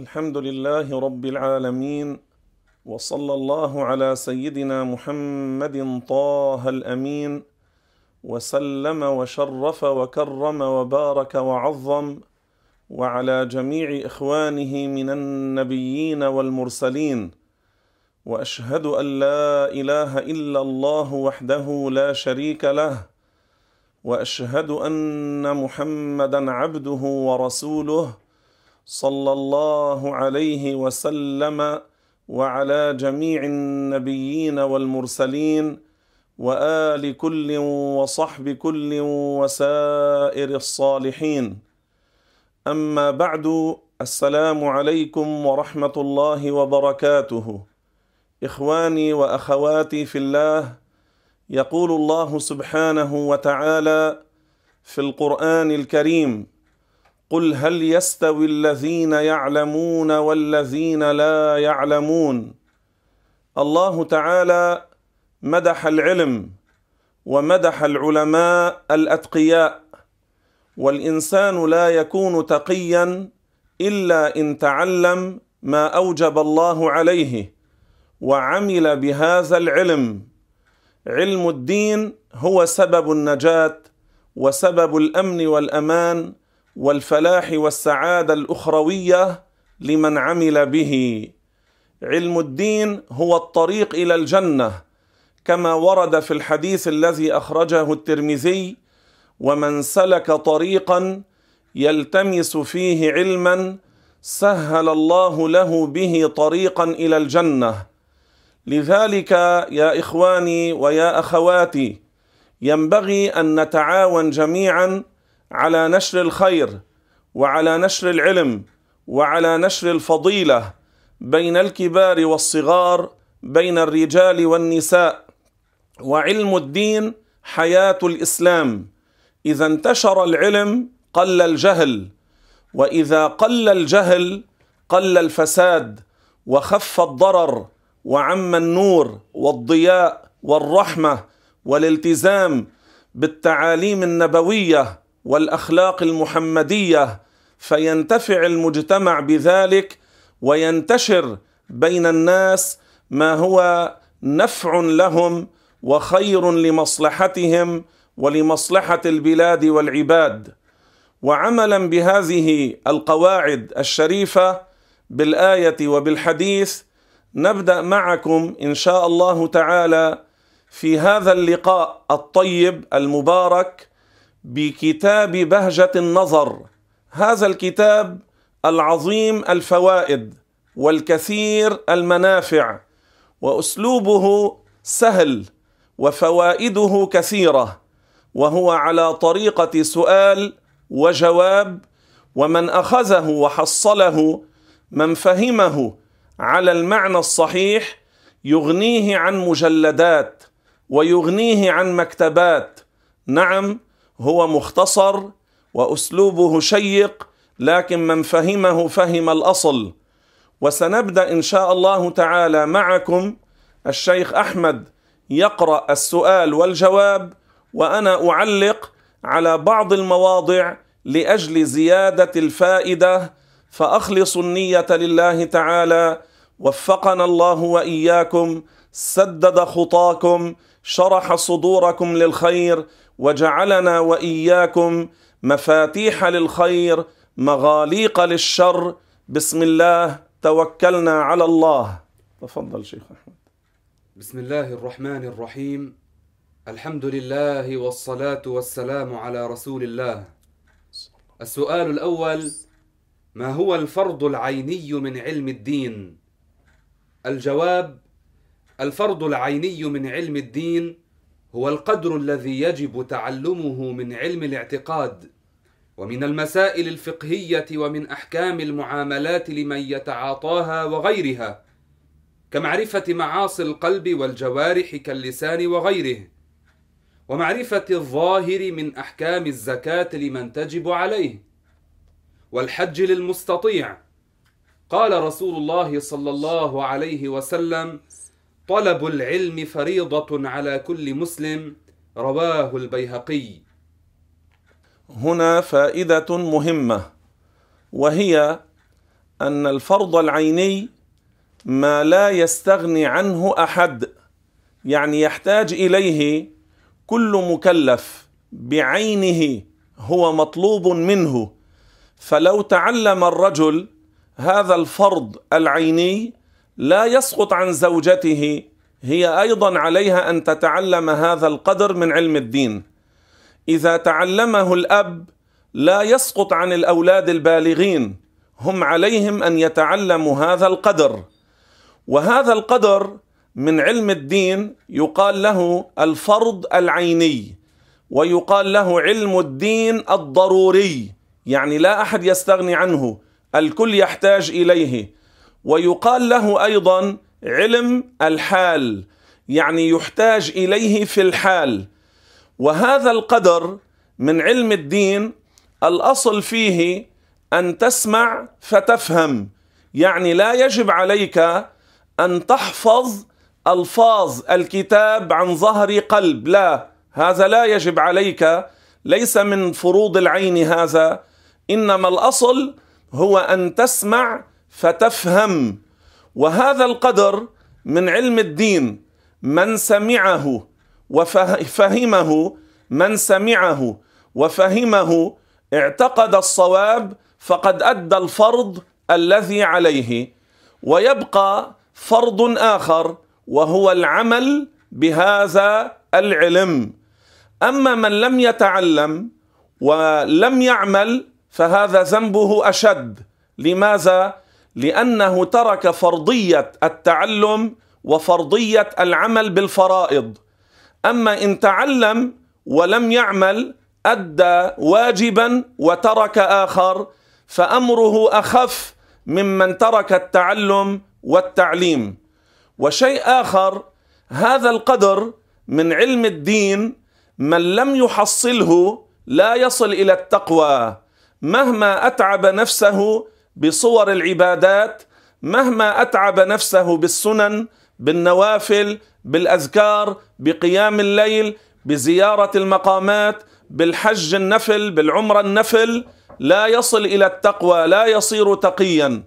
الحمد لله رب العالمين وصلى الله على سيدنا محمد طه الأمين وسلم وشرف وكرم وبارك وعظم وعلى جميع إخوانه من النبيين والمرسلين وأشهد أن لا إله إلا الله وحده لا شريك له وأشهد أن محمدا عبده ورسوله صلى الله عليه وسلم وعلى جميع النبيين والمرسلين وآل كل وصحب كل وسائر الصالحين. أما بعد السلام عليكم ورحمة الله وبركاته. إخواني وأخواتي في الله يقول الله سبحانه وتعالى في القرآن الكريم قل هل يستوي الذين يعلمون والذين لا يعلمون؟ الله تعالى مدح العلم ومدح العلماء الاتقياء والانسان لا يكون تقيا الا ان تعلم ما اوجب الله عليه وعمل بهذا العلم. علم الدين هو سبب النجاه وسبب الامن والامان. والفلاح والسعادة الأخروية لمن عمل به. علم الدين هو الطريق إلى الجنة كما ورد في الحديث الذي أخرجه الترمذي ومن سلك طريقا يلتمس فيه علما سهل الله له به طريقا إلى الجنة. لذلك يا إخواني ويا أخواتي ينبغي أن نتعاون جميعا على نشر الخير وعلى نشر العلم وعلى نشر الفضيلة بين الكبار والصغار بين الرجال والنساء. وعلم الدين حياة الإسلام. إذا انتشر العلم قل الجهل وإذا قل الجهل قل الفساد. وخف الضرر وعم النور والضياء والرحمة والالتزام بالتعاليم النبوية والأخلاق المحمدية فينتفع المجتمع بذلك وينتشر بين الناس ما هو نفع لهم وخير لمصلحتهم ولمصلحة البلاد والعباد. وعملا بهذه القواعد الشريفة بالآية وبالحديث نبدأ معكم إن شاء الله تعالى في هذا اللقاء الطيب المبارك بكتاب بهجة النظر. هذا الكتاب العظيم الفوائد والكثير المنافع وأسلوبه سهل وفوائده كثيرة وهو على طريقة سؤال وجواب ومن أخذه وحصله من فهمه على المعنى الصحيح يغنيه عن مجلدات ويغنيه عن مكتبات. نعم هو مختصر وأسلوبه شيق لكن من فهمه فهم الأصل. وسنبدأ إن شاء الله تعالى معكم الشيخ أحمد يقرأ السؤال والجواب وأنا أعلق على بعض المواضع لأجل زيادة الفائدة. فأخلص النية لله تعالى. وفقنا الله وإياكم. سدد خطاكم. شرح صدوركم للخير. وجعلنا وإياكم مفاتيح للخير مغاليق للشر. بسم الله توكلنا على الله. تفضل شيخ أحمد. بسم الله الرحمن الرحيم. الحمد لله والصلاة والسلام على رسول الله. السؤال الأول ما هو الفرض العيني من علم الدين؟ الجواب الفرض العيني من علم الدين هو القدر الذي يجب تعلمه من علم الاعتقاد ومن المسائل الفقهية ومن أحكام المعاملات لمن يتعاطاها وغيرها كمعرفة معاصي القلب والجوارح كاللسان وغيره ومعرفة الظاهر من أحكام الزكاة لمن تجب عليه والحج للمستطيع. قال رسول الله صلى الله عليه وسلم طلب العلم فريضة على كل مسلم رواه البيهقي. هنا فائدة مهمة وهي أن الفرض العيني ما لا يستغني عنه أحد يعني يحتاج إليه كل مكلف بعينه هو مطلوب منه. فلو تعلم الرجل هذا الفرض العيني لا يسقط عن زوجته. هي أيضا عليها أن تتعلم هذا القدر من علم الدين. إذا تعلمه الأب لا يسقط عن الأولاد البالغين. هم عليهم أن يتعلموا هذا القدر. وهذا القدر من علم الدين يقال له الفرض العيني ويقال له علم الدين الضروري. يعني لا أحد يستغني عنه. الكل يحتاج إليه. ويقال له أيضا علم الحال يعني يحتاج إليه في الحال. وهذا القدر من علم الدين الأصل فيه أن تسمع فتفهم يعني لا يجب عليك أن تحفظ ألفاظ الكتاب عن ظهر قلب لا هذا لا يجب عليك ليس من فروض العين هذا. إنما الأصل هو أن تسمع فتفهم. وهذا القدر من علم الدين من سمعه وفهمه من سمعه وفهمه اعتقد الصواب فقد أدى الفرض الذي عليه. ويبقى فرض آخر وهو العمل بهذا العلم. أما من لم يتعلم ولم يعمل فهذا ذنبه أشد. لماذا؟ لأنه ترك فرضية التعلم وفرضية العمل بالفرائض. أما إن تعلم ولم يعمل أدى واجبا وترك آخر فأمره أخف ممن ترك التعلم والتعليم. وشيء آخر هذا القدر من علم الدين من لم يحصله لا يصل إلى التقوى مهما أتعب نفسه بصور العبادات مهما أتعب نفسه بالسنن بالنوافل بالأذكار بقيام الليل بزيارة المقامات بالحج النفل بالعمرة النفل لا يصل إلى التقوى لا يصير تقيا.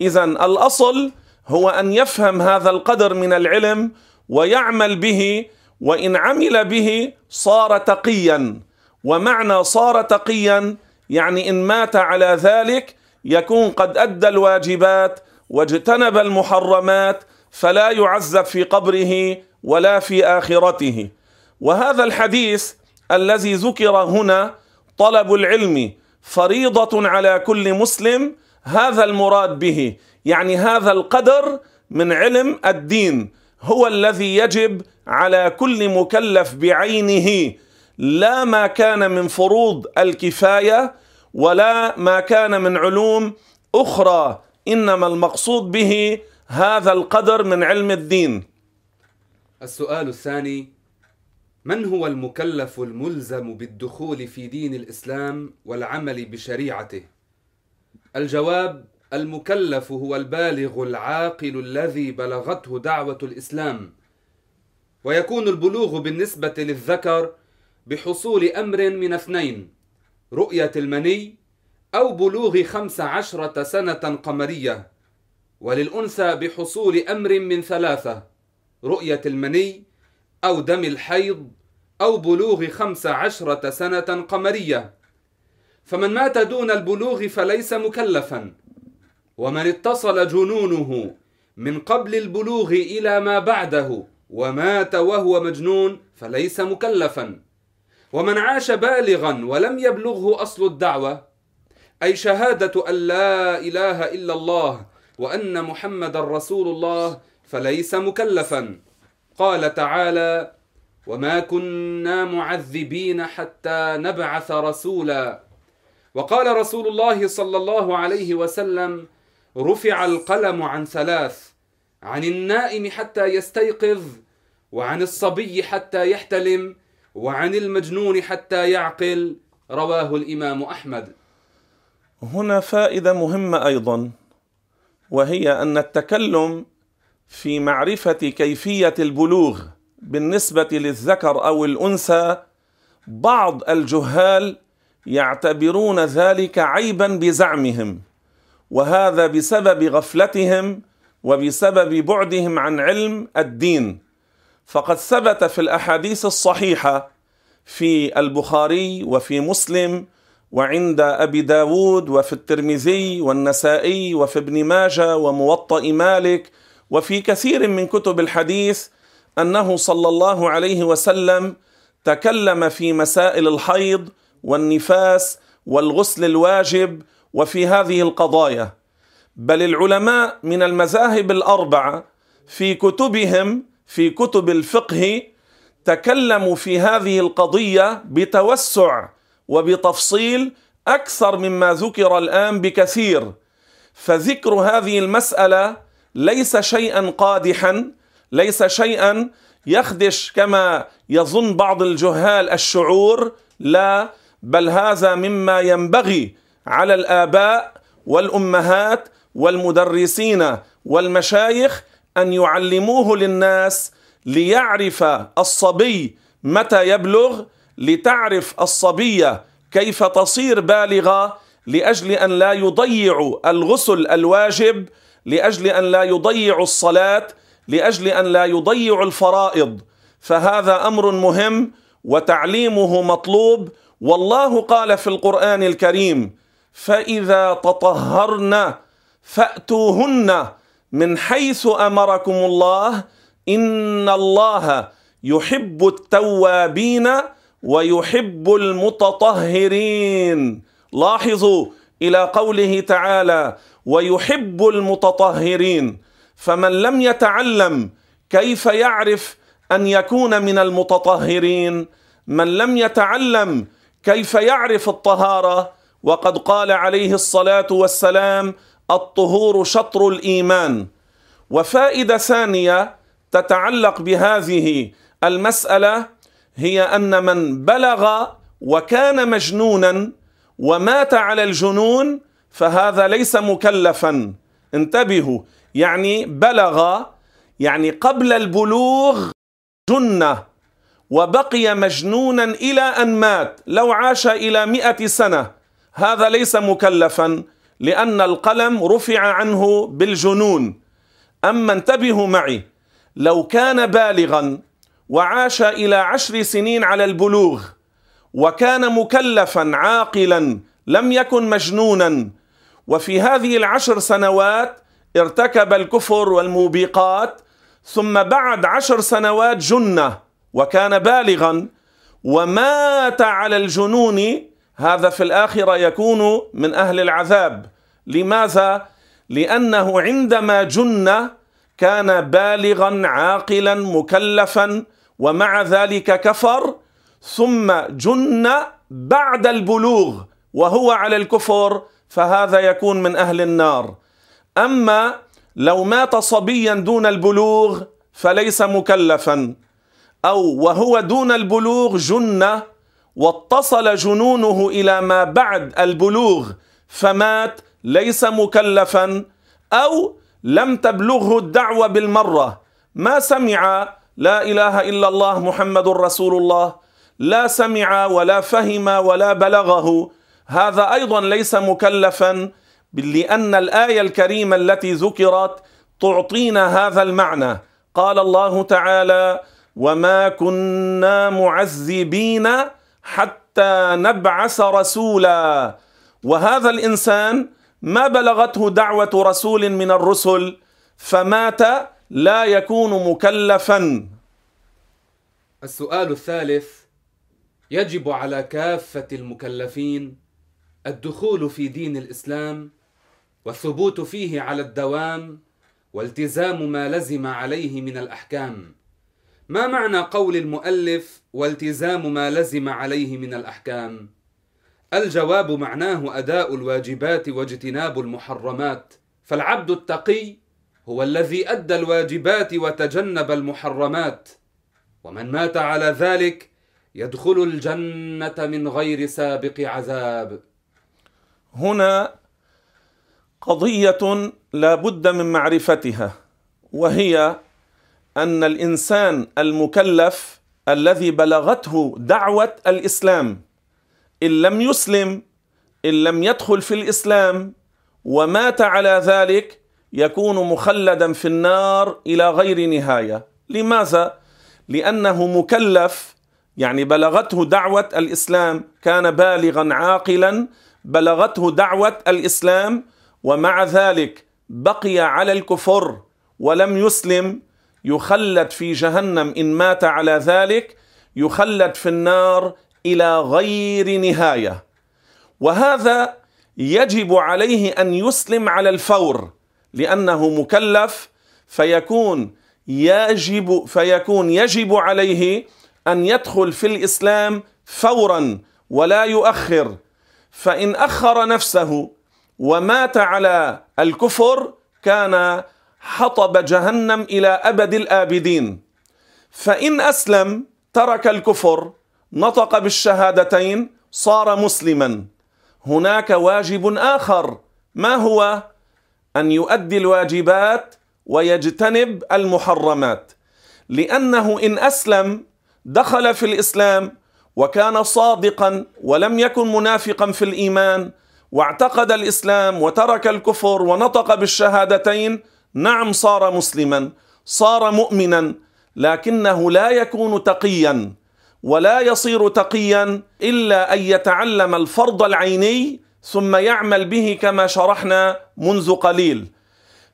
اذا الأصل هو أن يفهم هذا القدر من العلم ويعمل به وإن عمل به صار تقيا. ومعنى صار تقيا يعني إن مات على ذلك يكون قد أدى الواجبات واجتنب المحرمات فلا يعذب في قبره ولا في آخرته. وهذا الحديث الذي ذكر هنا طلب العلم فريضة على كل مسلم هذا المراد به يعني هذا القدر من علم الدين هو الذي يجب على كل مكلف بعينه لا ما كان من فروض الكفاية ولا ما كان من علوم أخرى إنما المقصود به هذا القدر من علم الدين. السؤال الثاني من هو المكلف الملزم بالدخول في دين الإسلام والعمل بشريعته؟ الجواب المكلف هو البالغ العاقل الذي بلغته دعوة الإسلام. ويكون البلوغ بالنسبة للذكر بحصول أمر من اثنين رؤية المني أو بلوغ خمس عشرة سنة قمرية وللأنثى بحصول أمر من ثلاثة رؤية المني أو دم الحيض أو بلوغ خمس عشرة سنة قمرية. فمن مات دون البلوغ فليس مكلفا ومن اتصل جنونه من قبل البلوغ إلى ما بعده ومات وهو مجنون فليس مكلفا. ومن عاش بالغا ولم يبلغه أصل الدعوة أي شهادة أن لا إله إلا الله وأن محمدا رسول الله فليس مكلفا. قال تعالى وما كنا معذبين حتى نبعث رسولا وقال رسول الله صلى الله عليه وسلم رفع القلم عن ثلاث عن النائم حتى يستيقظ وعن الصبي حتى يحتلم وعن المجنون حتى يعقل رواه الإمام أحمد. هنا فائدة مهمة أيضا وهي أن التكلم في معرفة كيفية البلوغ بالنسبة للذكر أو الأنثى بعض الجهال يعتبرون ذلك عيبا بزعمهم وهذا بسبب غفلتهم وبسبب بعدهم عن علم الدين. فقد ثبت في الأحاديث الصحيحة في البخاري وفي مسلم وعند أبي داود وفي الترمذي والنسائي وفي ابن ماجه وموطأ مالك وفي كثير من كتب الحديث أنه صلى الله عليه وسلم تكلم في مسائل الحيض والنفاس والغسل الواجب وفي هذه القضايا. بل العلماء من المذاهب الأربعة في كتبهم في كتب الفقه تكلموا في هذه القضية بتوسع وبتفصيل أكثر مما ذكر الآن بكثير. فذكر هذه المسألة ليس شيئا قادحا ليس شيئا يخدش كما يظن بعض الجهال الشعور لا بل هذا مما ينبغي على الآباء والأمهات والمدرسين والمشايخ أن يعلموه للناس ليعرف الصبي متى يبلغ لتعرف الصبيه كيف تصير بالغة لأجل أن لا يضيع الغسل الواجب لأجل أن لا يضيع الصلاة لأجل أن لا يضيع الفرائض. فهذا أمر مهم وتعليمه مطلوب. والله قال في القرآن الكريم فإذا تطهرن فأتوهن من حيث أمركم الله إن الله يحب التوابين ويحب المتطهرين. لاحظوا إلى قوله تعالى ويحب المتطهرين. فمن لم يتعلم كيف يعرف أن يكون من المتطهرين؟ من لم يتعلم كيف يعرف الطهارة؟ وقد قال عليه الصلاة والسلام الطهور شطر الإيمان. وفائدة ثانية تتعلق بهذه المسألة هي أن من بلغ وكان مجنونا ومات على الجنون فهذا ليس مكلفا. انتبهوا يعني بلغ يعني قبل البلوغ جنة وبقي مجنونا إلى أن مات لو عاش إلى مئة سنة هذا ليس مكلفا. لأن القلم رفع عنه بالجنون. أما انتبهوا معي لو كان بالغا وعاش إلى عشر سنين على البلوغ وكان مكلفا عاقلا لم يكن مجنونا وفي هذه العشر سنوات ارتكب الكفر والموبقات ثم بعد عشر سنوات جنة وكان بالغا ومات على الجنون هذا في الآخرة يكون من أهل العذاب لماذا؟ لأنه عندما جن كان بالغا عاقلا مكلفا ومع ذلك كفر ثم جن بعد البلوغ وهو على الكفر فهذا يكون من أهل النار أما لو مات صبيا دون البلوغ فليس مكلفا أو وهو دون البلوغ جن واتصل جنونه إلى ما بعد البلوغ فمات ليس مكلفا أو لم تبلغه الدعوة بالمرة. ما سمع لا إله إلا الله محمد رسول الله لا سمع ولا فهم ولا بلغه. هذا أيضا ليس مكلفا لأن الآية الكريمة التي ذكرت تعطينا هذا المعنى. قال الله تعالى وما كنا معذبين حتى نبعث رسولا. وهذا الإنسان ما بلغته دعوة رسول من الرسل فمات لا يكون مكلفا. السؤال الثالث يجب على كافة المكلفين الدخول في دين الإسلام والثبوت فيه على الدوام والتزام ما لزم عليه من الأحكام. ما معنى قول المؤلف والتزام ما لزم عليه من الأحكام؟ الجواب معناه أداء الواجبات واجتناب المحرمات فالعبد التقي هو الذي أدى الواجبات وتجنب المحرمات ومن مات على ذلك يدخل الجنة من غير سابق عذاب. هنا قضية لا بد من معرفتها وهي أن الإنسان المكلف الذي بلغته دعوة الإسلام إن لم يسلم إن لم يدخل في الإسلام ومات على ذلك يكون مخلدا في النار إلى غير نهاية. لماذا؟ لأنه مكلف يعني بلغته دعوة الإسلام كان بالغا عاقلا بلغته دعوة الإسلام ومع ذلك بقي على الكفر ولم يسلم يخلد في جهنم إن مات على ذلك يخلد في النار إلى غير نهاية. وهذا يجب عليه أن يسلم على الفور لأنه مكلف فيكون يجب فيكون يجب عليه أن يدخل في الإسلام فورا ولا يؤخر. فإن أخر نفسه ومات على الكفر كان حطب جهنم إلى أبد الآبدين. فإن أسلم ترك الكفر نطق بالشهادتين صار مسلما. هناك واجب آخر. ما هو؟ أن يؤدي الواجبات ويجتنب المحرمات. لأنه إن أسلم دخل في الإسلام وكان صادقا ولم يكن منافقا في الإيمان واعتقد الإسلام وترك الكفر ونطق بالشهادتين نعم صار مسلما صار مؤمنا لكنه لا يكون تقيا ولا يصير تقيا إلا أن يتعلم الفرض العيني ثم يعمل به كما شرحنا منذ قليل.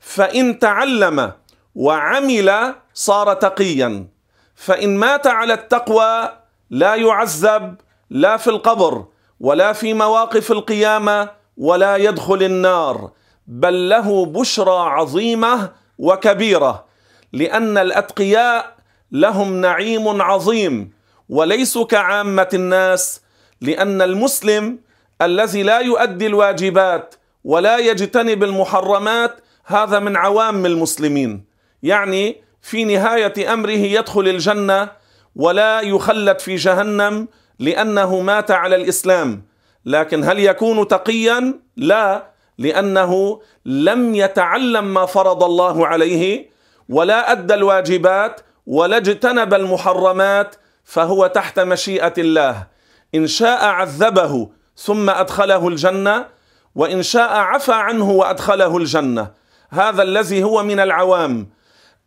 فإن تعلم وعمل صار تقيا فإن مات على التقوى لا يعذب لا في القبر ولا في مواقف القيامة ولا يدخل النار. بل له بشرى عظيمة وكبيرة لأن الأتقياء لهم نعيم عظيم وليسوا كعامة الناس لأن المسلم الذي لا يؤدي الواجبات ولا يجتنب المحرمات هذا من عوام المسلمين. يعني في نهاية أمره يدخل الجنة ولا يخلد في جهنم لأنه مات على الإسلام. لكن هل يكون تقيا؟ لا لأنه لم يتعلم ما فرض الله عليه ولا أدى الواجبات ولا اجتنب المحرمات فهو تحت مشيئة الله. إن شاء عذبه ثم أدخله الجنة وإن شاء عفى عنه وأدخله الجنة. هذا الذي هو من العوام.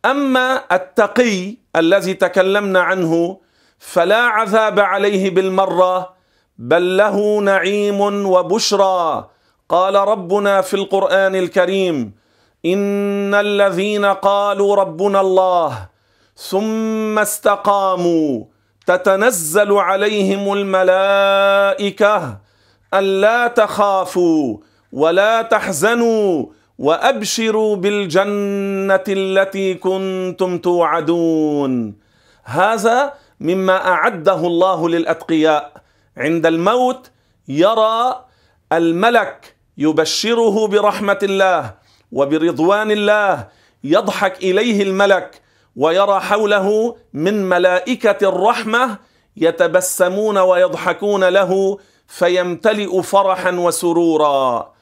أما التقي الذي تكلمنا عنه فلا عذاب عليه بالمرة بل له نعيم وبشرى. قال ربنا في القرآن الكريم إن الذين قالوا ربنا الله ثم استقاموا تتنزل عليهم الملائكة الا تخافوا ولا تحزنوا وأبشروا بالجنة التي كنتم توعدون. هذا مما أعده الله للأتقياء. عند الموت يرى الملك يبشره برحمة الله وبرضوان الله يضحك إليه الملك ويرى حوله من ملائكة الرحمة يتبسمون ويضحكون له فيمتلئ فرحا وسرورا.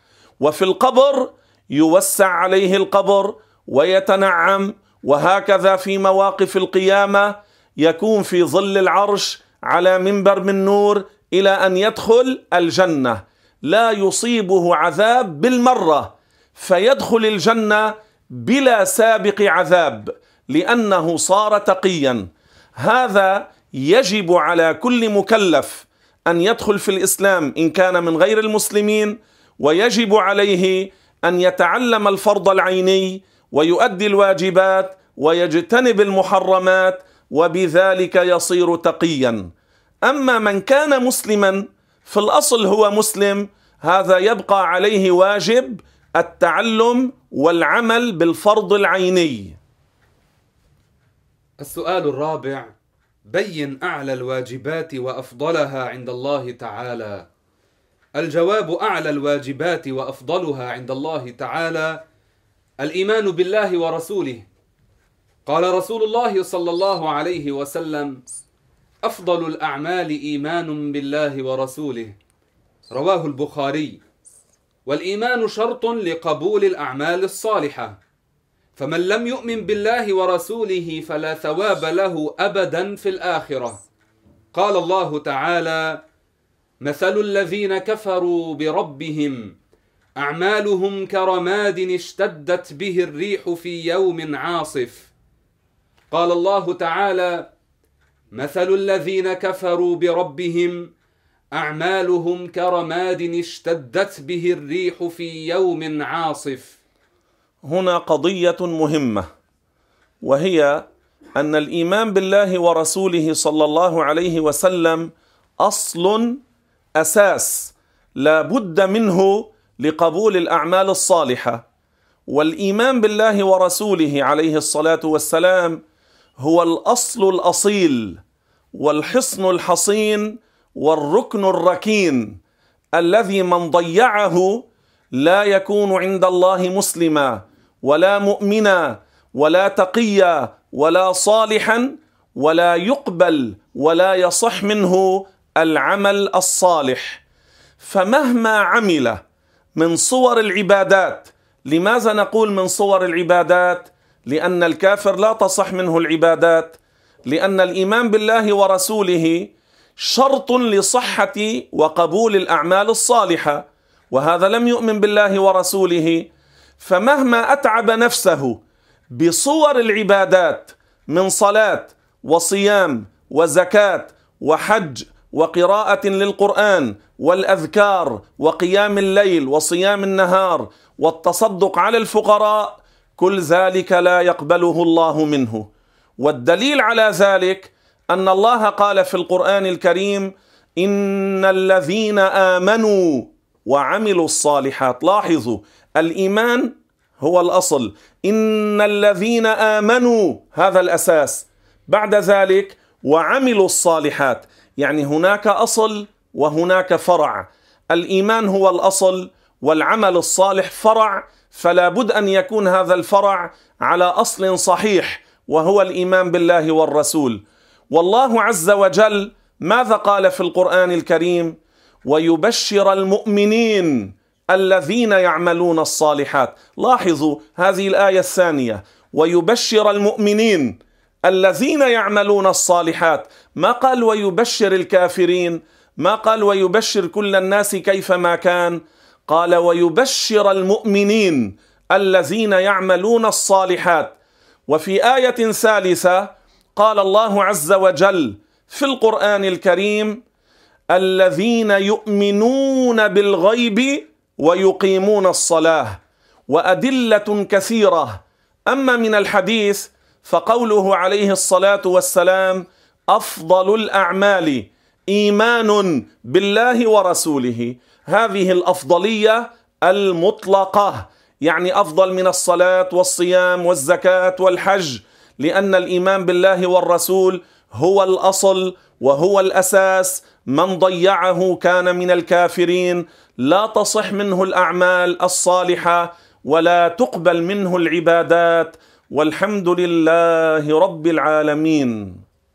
وفي القبر يوسع عليه القبر ويتنعم وهكذا في مواقف القيامة يكون في ظل العرش على منبر من نور إلى أن يدخل الجنة. لا يصيبه عذاب بالمرة فيدخل الجنة بلا سابق عذاب لأنه صار تقيا. هذا يجب على كل مكلف أن يدخل في الإسلام إن كان من غير المسلمين ويجب عليه أن يتعلم الفرض العيني ويؤدي الواجبات ويجتنب المحرمات وبذلك يصير تقيا. أما من كان مسلما في الأصل هو مسلم هذا يبقى عليه واجب التعلم والعمل بالفرض العيني. السؤال الرابع بين أعلى الواجبات وأفضلها عند الله تعالى. الجواب أعلى الواجبات وأفضلها عند الله تعالى الإيمان بالله ورسوله. قال رسول الله صلى الله عليه وسلم أفضل الأعمال إيمان بالله ورسوله. رواه البخاري. والإيمان شرط لقبول الأعمال الصالحة. فمن لم يؤمن بالله ورسوله فلا ثواب له ابدا في الآخرة. قال الله تعالى مثل الذين كفروا بربهم أعمالهم كرماد اشتدت به الريح في يوم عاصف قال الله تعالى مثل الذين كفروا بربهم أعمالهم كرماد اشتدت به الريح في يوم عاصف. هنا قضية مهمة وهي أن الإيمان بالله ورسوله صلى الله عليه وسلم أصل أساس لا بد منه لقبول الأعمال الصالحة. والإيمان بالله ورسوله عليه الصلاة والسلام هو الأصل الأصيل والحصن الحصين والركن الركين الذي من ضيعه لا يكون عند الله مسلما ولا مؤمنا ولا تقيا ولا صالحا ولا يقبل ولا يصح منه العمل الصالح. فمهما عمل من صور العبادات لماذا نقول من صور العبادات؟ لأن الكافر لا تصح منه العبادات لأن الإيمان بالله ورسوله شرط لصحة وقبول الأعمال الصالحة وهذا لم يؤمن بالله ورسوله فمهما أتعب نفسه بصور العبادات من صلاة وصيام وزكاة وحج وقراءة للقرآن والأذكار وقيام الليل وصيام النهار والتصدق على الفقراء كل ذلك لا يقبله الله منه. والدليل على ذلك أن الله قال في القرآن الكريم ان الذين امنوا وعملوا الصالحات لاحظوا الإيمان هو الأصل. ان الذين امنوا هذا الأساس. بعد ذلك وعملوا الصالحات. يعني هناك أصل وهناك فرع. الإيمان هو الأصل والعمل الصالح فرع. فلا بد أن يكون هذا الفرع على أصل صحيح وهو الإيمان بالله والرسول. والله عز وجل ماذا قال في القرآن الكريم؟ ويبشر المؤمنين الذين يعملون الصالحات. لاحظوا هذه الآية الثانية. ويبشر المؤمنين الذين يعملون الصالحات. ما قال ويبشر الكافرين؟ ما قال ويبشر كل الناس كيفما كان؟ قال ويبشر المؤمنين الذين يعملون الصالحات. وفي آية ثالثة قال الله عز وجل في القرآن الكريم الذين يؤمنون بالغيب ويقيمون الصلاة وأدلة كثيرة. أما من الحديث فقوله عليه الصلاة والسلام أفضل الأعمال إيمان بالله ورسوله. هذه الأفضلية المطلقة يعني أفضل من الصلاة والصيام والزكاة والحج لأن الإيمان بالله والرسول هو الأصل وهو الأساس. من ضيعه كان من الكافرين. لا تصح منه الأعمال الصالحة ولا تقبل منه العبادات. والحمد لله رب العالمين.